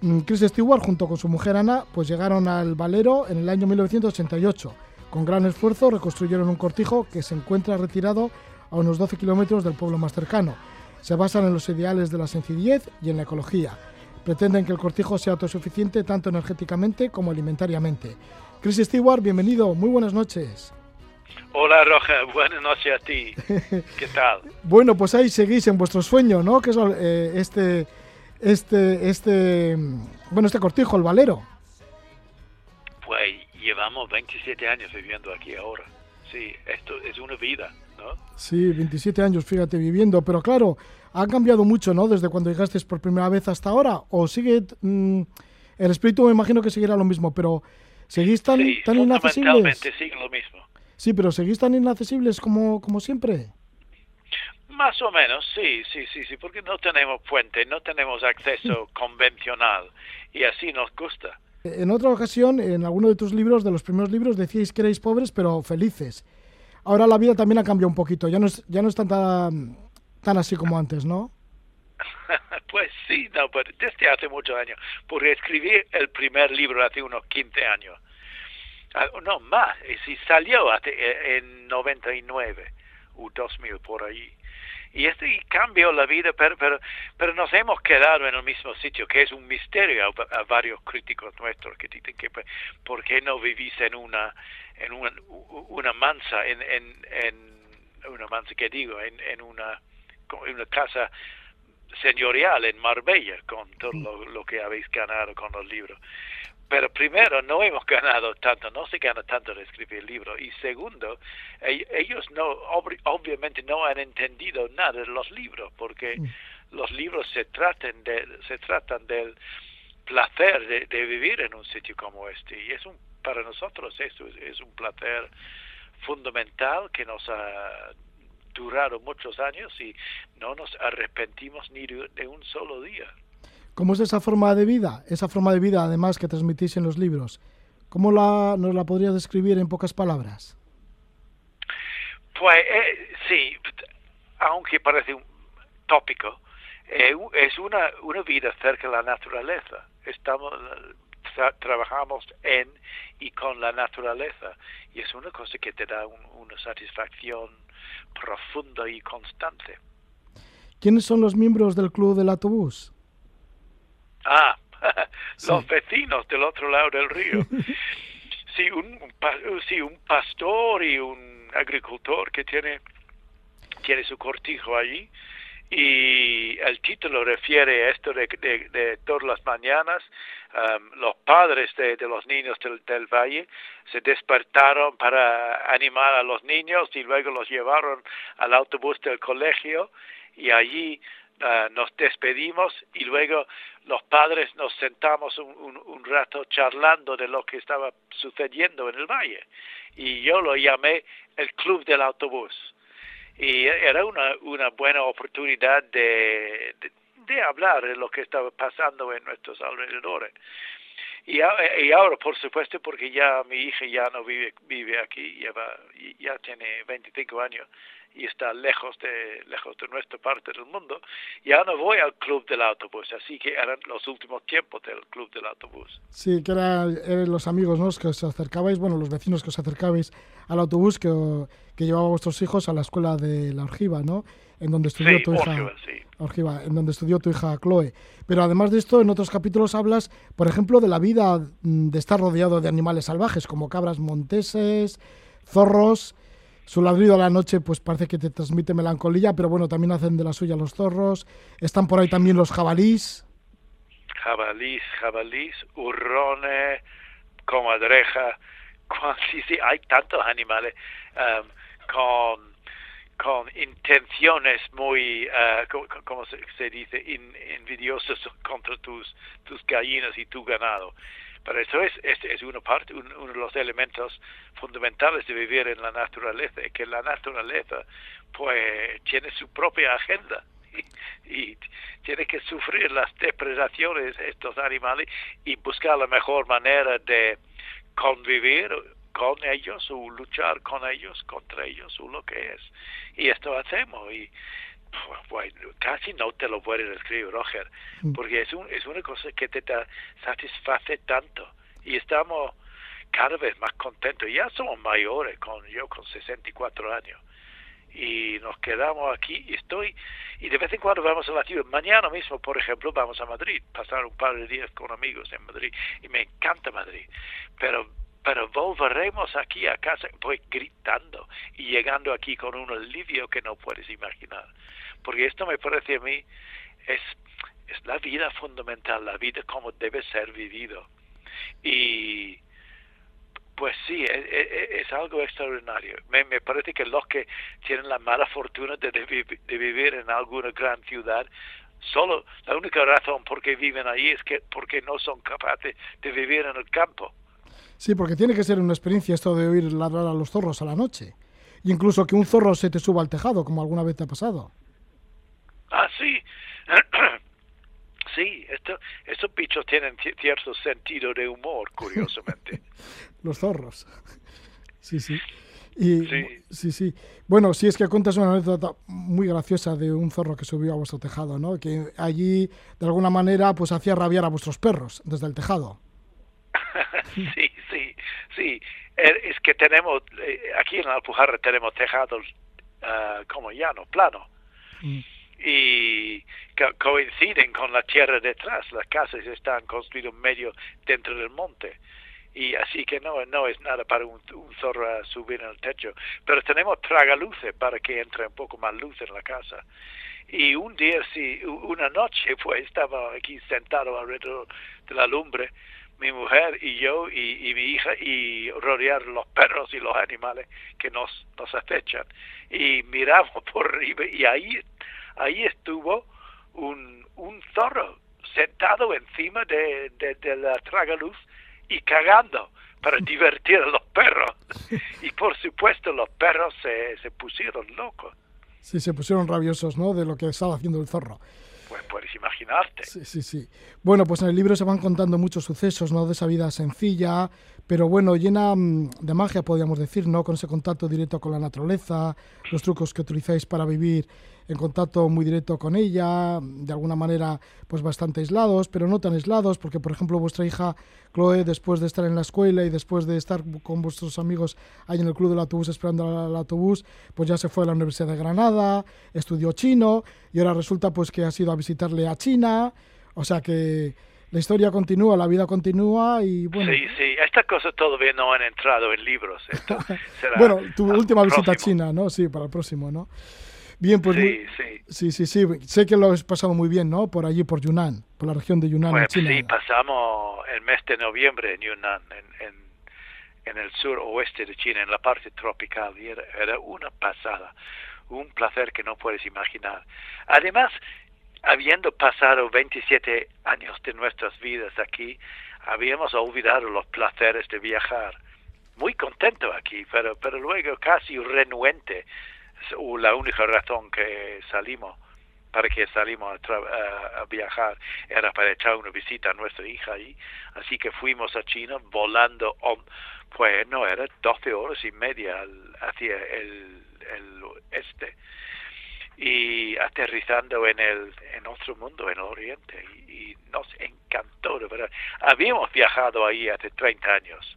Mm, Chris Stewart junto con su mujer Ana pues llegaron al Valero en el año 1988. Con gran esfuerzo reconstruyeron un cortijo que se encuentra retirado a unos 12 kilómetros del pueblo más cercano. Se basan en los ideales de la sencillez y en la ecología. Pretenden que el cortijo sea autosuficiente tanto energéticamente como alimentariamente. Chris Stewart, bienvenido, muy buenas noches. Hola Roja, [laughs] buenas noches a ti. [laughs] ¿Qué tal? bueno, pues ahí seguís en vuestro sueño, ¿no? Que es eh, este, este, este, bueno, este cortijo, el valero. Pues llevamos 27 años viviendo aquí ahora. Sí, esto es una vida, ¿no? Sí, 27 años, fíjate, viviendo. Pero claro, ha cambiado mucho, ¿no? Desde cuando llegaste por primera vez hasta ahora. ¿O sigue... Mm, el espíritu me imagino que seguirá lo mismo, pero ¿seguís tan, sí, tan inaccesibles? sigue lo mismo. Sí, pero ¿seguís tan inaccesibles como, como siempre? Más o menos, sí, sí, sí, sí, porque no tenemos puente, no tenemos acceso [laughs] convencional y así nos gusta. En otra ocasión, en alguno de tus libros, de los primeros libros, decíais que erais pobres pero felices. Ahora la vida también ha cambiado un poquito, ya no es, ya no es tan, tan, así como antes, ¿no? [laughs] pues sí, no, pero desde hace muchos años, porque escribí el primer libro hace unos 15 años Ah, no más, si salió eh, en 99 o 2000 por ahí. Y este cambió la vida, pero, pero, pero nos hemos quedado en el mismo sitio, que es un misterio a, varios críticos nuestros que dicen que pues, por qué no vivís en una, en una, una mansa, en, en, en una mansa que digo, en, en una, en una casa señorial en Marbella con todo lo, lo, que habéis ganado con los libros. Pero primero no hemos [laughs] ganado tanto, no se gana tanto de escribir libros. Y segundo ellos no obviamente no han entendido nada de los libros porque los libros se tratan de se tratan del placer de, vivir en un sitio como este. Y es un para nosotros eso es, un placer fundamental que nos ha durado muchos años y no nos arrepentimos ni de un solo día. ¿Cómo es esa forma de vida? Esa forma de vida, además, que transmitís en los libros. ¿Cómo la, nos la podrías describir en pocas palabras? Pues eh, sí, aunque parece un tópico, eh, es una, una vida cerca de la naturaleza. Estamos trabajamos en y con la naturaleza y es una cosa que te da una satisfacción profunda y constante. ¿Quiénes son los miembros del Club del Autobús? Ah, [laughs] los vecinos del otro lado del río. [laughs] sí, un, sí, un pastor y un agricultor que tiene, tiene su cortijo allí y el título refiere a esto de, de, de todas las mañanas um, los padres de, de los niños del, del, valle se despertaron para animar a los niños y luego los llevaron al autobús del colegio y allí uh, nos despedimos y luego los padres nos sentamos un, un, un, rato charlando de lo que estaba sucediendo en el valle. Y yo lo llamé el club del autobús y era una, una buena oportunidad de, de, de hablar de lo que estaba pasando en nuestros alrededores. Y, y, ahora, por supuesto, porque ya mi hija ya no vive, vive aquí, lleva, ya tiene 25 años y está lejos de, lejos de nuestra parte del mundo, ya no voy al club del autobús, así que eran los últimos tiempos del club del autobús. Sí, que eran, eran los amigos ¿no? que os acercabais, bueno, los vecinos que os acercabais al autobús que, que llevaba a vuestros hijos a la escuela de la Orgiva, ¿no? En donde estudió sí, tu hija. Orgiva, sí. Orgiva, en donde estudió tu hija Chloe. Pero además de esto, en otros capítulos hablas, por ejemplo, de la vida de estar rodeado de animales salvajes, como cabras monteses, zorros. Su ladrido a la noche, pues parece que te transmite melancolía, pero bueno, también hacen de la suya los zorros. Están por ahí también los jabalís. Jabalís, jabalís, hurrones, comadreja. [laughs] Sí, sí, hay tantos animales um, con con intenciones muy, uh, como, como se, se, dice, in, envidiosas contra tus, tus gallinas y tu ganado. Pero eso es, es, es una parte, un, uno de los elementos fundamentales de vivir en la naturaleza, que la naturaleza pues tiene su propia agenda [laughs] y tiene que sufrir las depredaciones de estos animales y buscar la mejor manera de convivir con ellos o luchar con ellos, contra ellos o lo que es. Y esto hacemos y pues, casi no te lo puedes escribir, Roger, porque es, un, es una cosa que te da, satisface tanto. Y estamos cada vez más contentos. Ya somos mayores, con yo con 64 años. Y nos quedamos aquí y estoy y de vez en cuando vamos a la ciudad. Mañana mismo por ejemplo vamos a Madrid pasar un par de días con amigos en Madrid y me encanta Madrid. Pero pero volveremos aquí a casa pues gritando y llegando aquí con un alivio que no puedes imaginar porque esto me parece a mí es es la vida fundamental la vida como debe ser vivido y pues sí, es, es, es, algo extraordinario. Me, me, parece que los que tienen la mala fortuna de, de, de, vivir en alguna gran ciudad, solo la única razón por qué viven ahí es que porque no son capaces de vivir en el campo. Sí, porque tiene que ser una experiencia esto de oír ladrar a los zorros a la noche. Y incluso que un zorro se te suba al tejado, como alguna vez te ha pasado. Ah, sí. [clears throat] sí, esto, estos bichos tienen cierto sentido de humor, curiosamente. [laughs] Los zorros. Sí, sí. Y, sí. sí, sí. Bueno, sí es que cuentas una anécdota muy graciosa de un zorro que subió a vuestro tejado, ¿no? Que allí, de alguna manera, pues hacía rabiar a vuestros perros desde el tejado. Sí, sí, sí. Es que tenemos, eh, aquí en Alpujarra tenemos tejados uh, como llano, plano. Mm y co coinciden con la tierra detrás. Las casas están construidas medio dentro del monte y así que no no es nada para un, un zorro a subir en el techo. Pero tenemos tragaluces para que entre un poco más luz en la casa. Y un día, sí, una noche, [laughs] pues estaba aquí sentado alrededor de la lumbre, mi mujer y yo y, y mi hija y rodear los perros y los animales que nos, nos acechan. Y miramos [laughs] por arriba y ahí ahí estuvo un, un zorro sentado encima de, de, de la tragaluz y cagando para [laughs] divertir a los perros. Y por supuesto los perros se, se pusieron locos. Sí, se pusieron rabiosos, ¿no? De lo que estaba haciendo el zorro. Pues puedes imaginarte. Sí, sí, sí. Bueno, pues en el libro se van contando muchos sucesos, ¿no? De esa vida sencilla, pero bueno, llena de magia, podríamos decir, ¿no? Con ese contacto directo con la naturaleza, los trucos que utilizáis para vivir en contacto muy directo con ella, de alguna manera pues bastante aislados, pero no tan aislados, porque por ejemplo vuestra hija Chloe, después de estar en la escuela y después de estar con vuestros amigos ahí en el club del autobús esperando al autobús, pues ya se fue a la Universidad de Granada, estudió chino y ahora resulta pues que ha ido a visitarle a China, o sea que la historia continúa, la vida continúa y bueno. Sí, sí, estas cosas todavía no han entrado en libros. Esto [laughs] será bueno, tu última visita a China, ¿no? Sí, para el próximo, ¿no? Bien, pues sí, sí. sí, sí, sí. Sé que lo has pasado muy bien, ¿no? Por allí, por Yunnan, por la región de Yunnan, en Pues China. sí, pasamos el mes de noviembre en Yunnan, en, en, en el sur oeste de China, en la parte tropical, y era, era una pasada, un placer que no puedes imaginar. Además, habiendo pasado 27 años de nuestras vidas aquí, habíamos olvidado los placeres de viajar. Muy contento aquí, pero, pero luego casi renuente, la única razón que salimos para que salimos a, viajar era para echar una visita a nuestra hija ahí. Así que fuimos a China volando, pues no, era 12 horas y media hacia el, el este y aterrizando en el en otro mundo, en el Oriente. Y, y nos encantó, de verdad. Habíamos viajado ahí hace 30 años.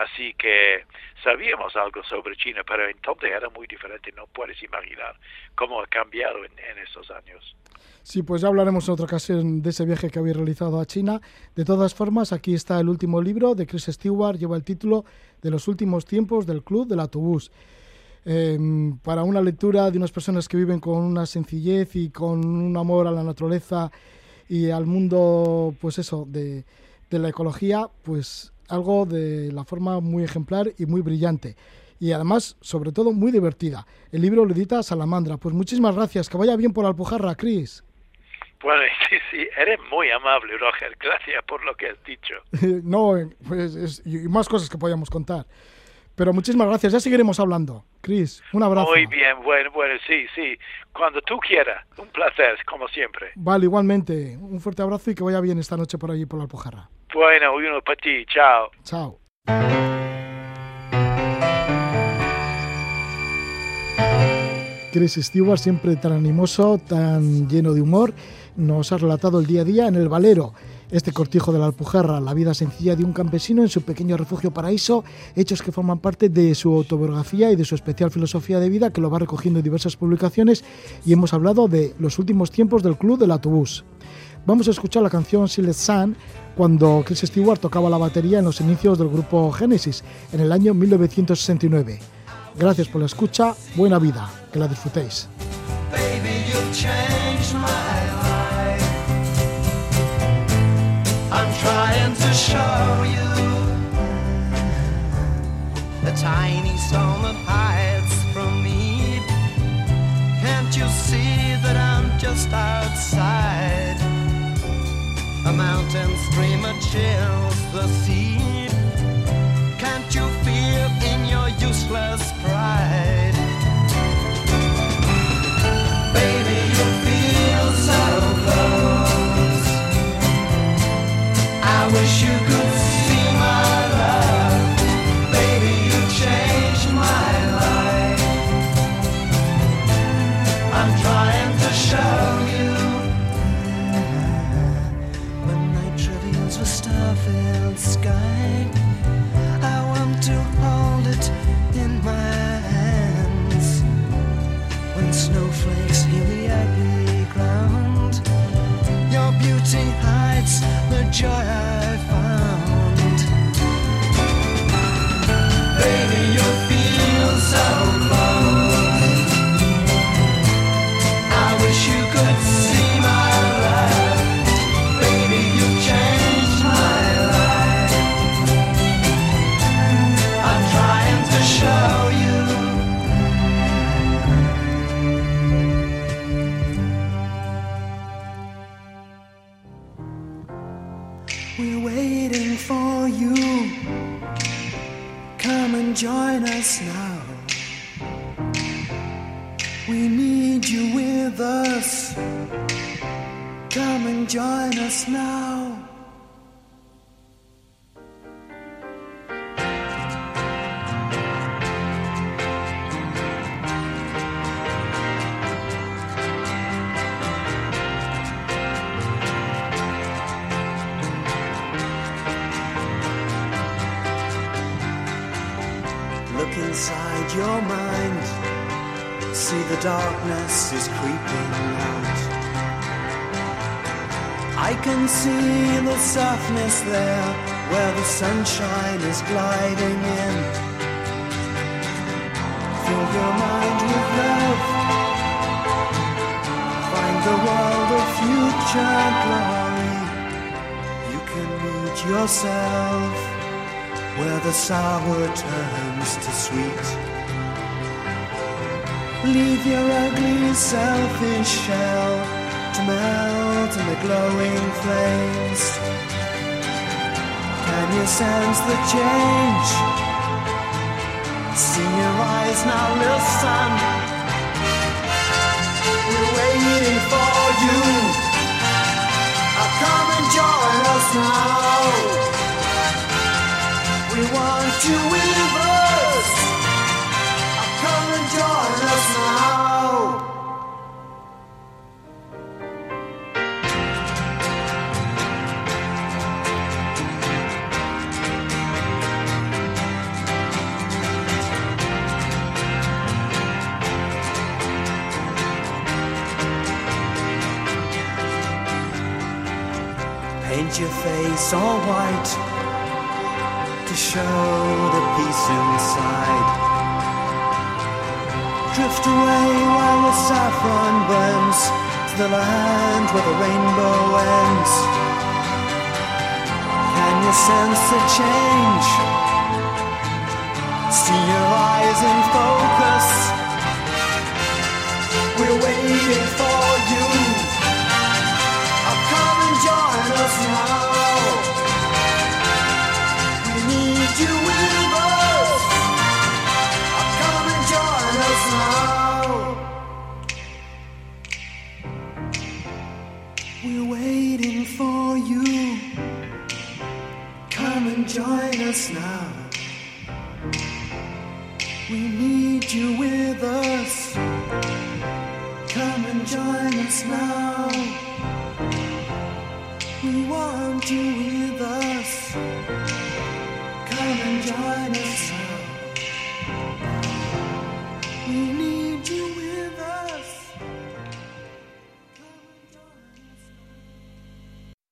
Así que sabíamos algo sobre China, pero entonces era muy diferente. No puedes imaginar cómo ha cambiado en, en esos años. Sí, pues ya hablaremos en otra ocasión de ese viaje que habéis realizado a China. De todas formas, aquí está el último libro de Chris Stewart, lleva el título de los últimos tiempos del Club del Autobús. Eh, para una lectura de unas personas que viven con una sencillez y con un amor a la naturaleza y al mundo, pues eso, de, de la ecología, pues algo de la forma muy ejemplar y muy brillante. Y además, sobre todo, muy divertida. El libro lo edita Salamandra. Pues muchísimas gracias. Que vaya bien por Alpujarra, Cris. Bueno, [laughs] sí, sí, eres muy amable, Roger. Gracias por lo que has dicho. [laughs] no, pues es- y más cosas que podíamos contar. Pero muchísimas gracias. Ya seguiremos hablando. Cris, un abrazo. Muy bien, bueno, bueno, sí, sí. Cuando tú quieras. Un placer, como siempre. Vale, igualmente. Un fuerte abrazo y que vaya bien esta noche por allí, por la Alpujarra. Bueno, uno para ti. Chao. Chao. Chris Stewart, siempre tan animoso, tan lleno de humor, nos ha relatado el día a día en el Valero, este cortijo de la Alpujarra, la vida sencilla de un campesino en su pequeño refugio paraíso, hechos que forman parte de su autobiografía y de su especial filosofía de vida que lo va recogiendo en diversas publicaciones y hemos hablado de los últimos tiempos del Club del Autobús. Vamos a escuchar la canción Silent Sun cuando Chris Stewart tocaba la batería en los inicios del grupo Genesis en el año 1969. Gracias por la escucha, buena vida, que la disfrutéis. Can't you see that I'm just outside? A mountain stream that chills the sea. Can't you feel in your useless pride? Joy glowing flames. Can you sense the change? See your eyes now, listen. We're waiting for you. Come and join us now. We want you the land where the rainbow ends. Can you sense the change? See your eyes in focus. We're waiting for you. Come and join us now.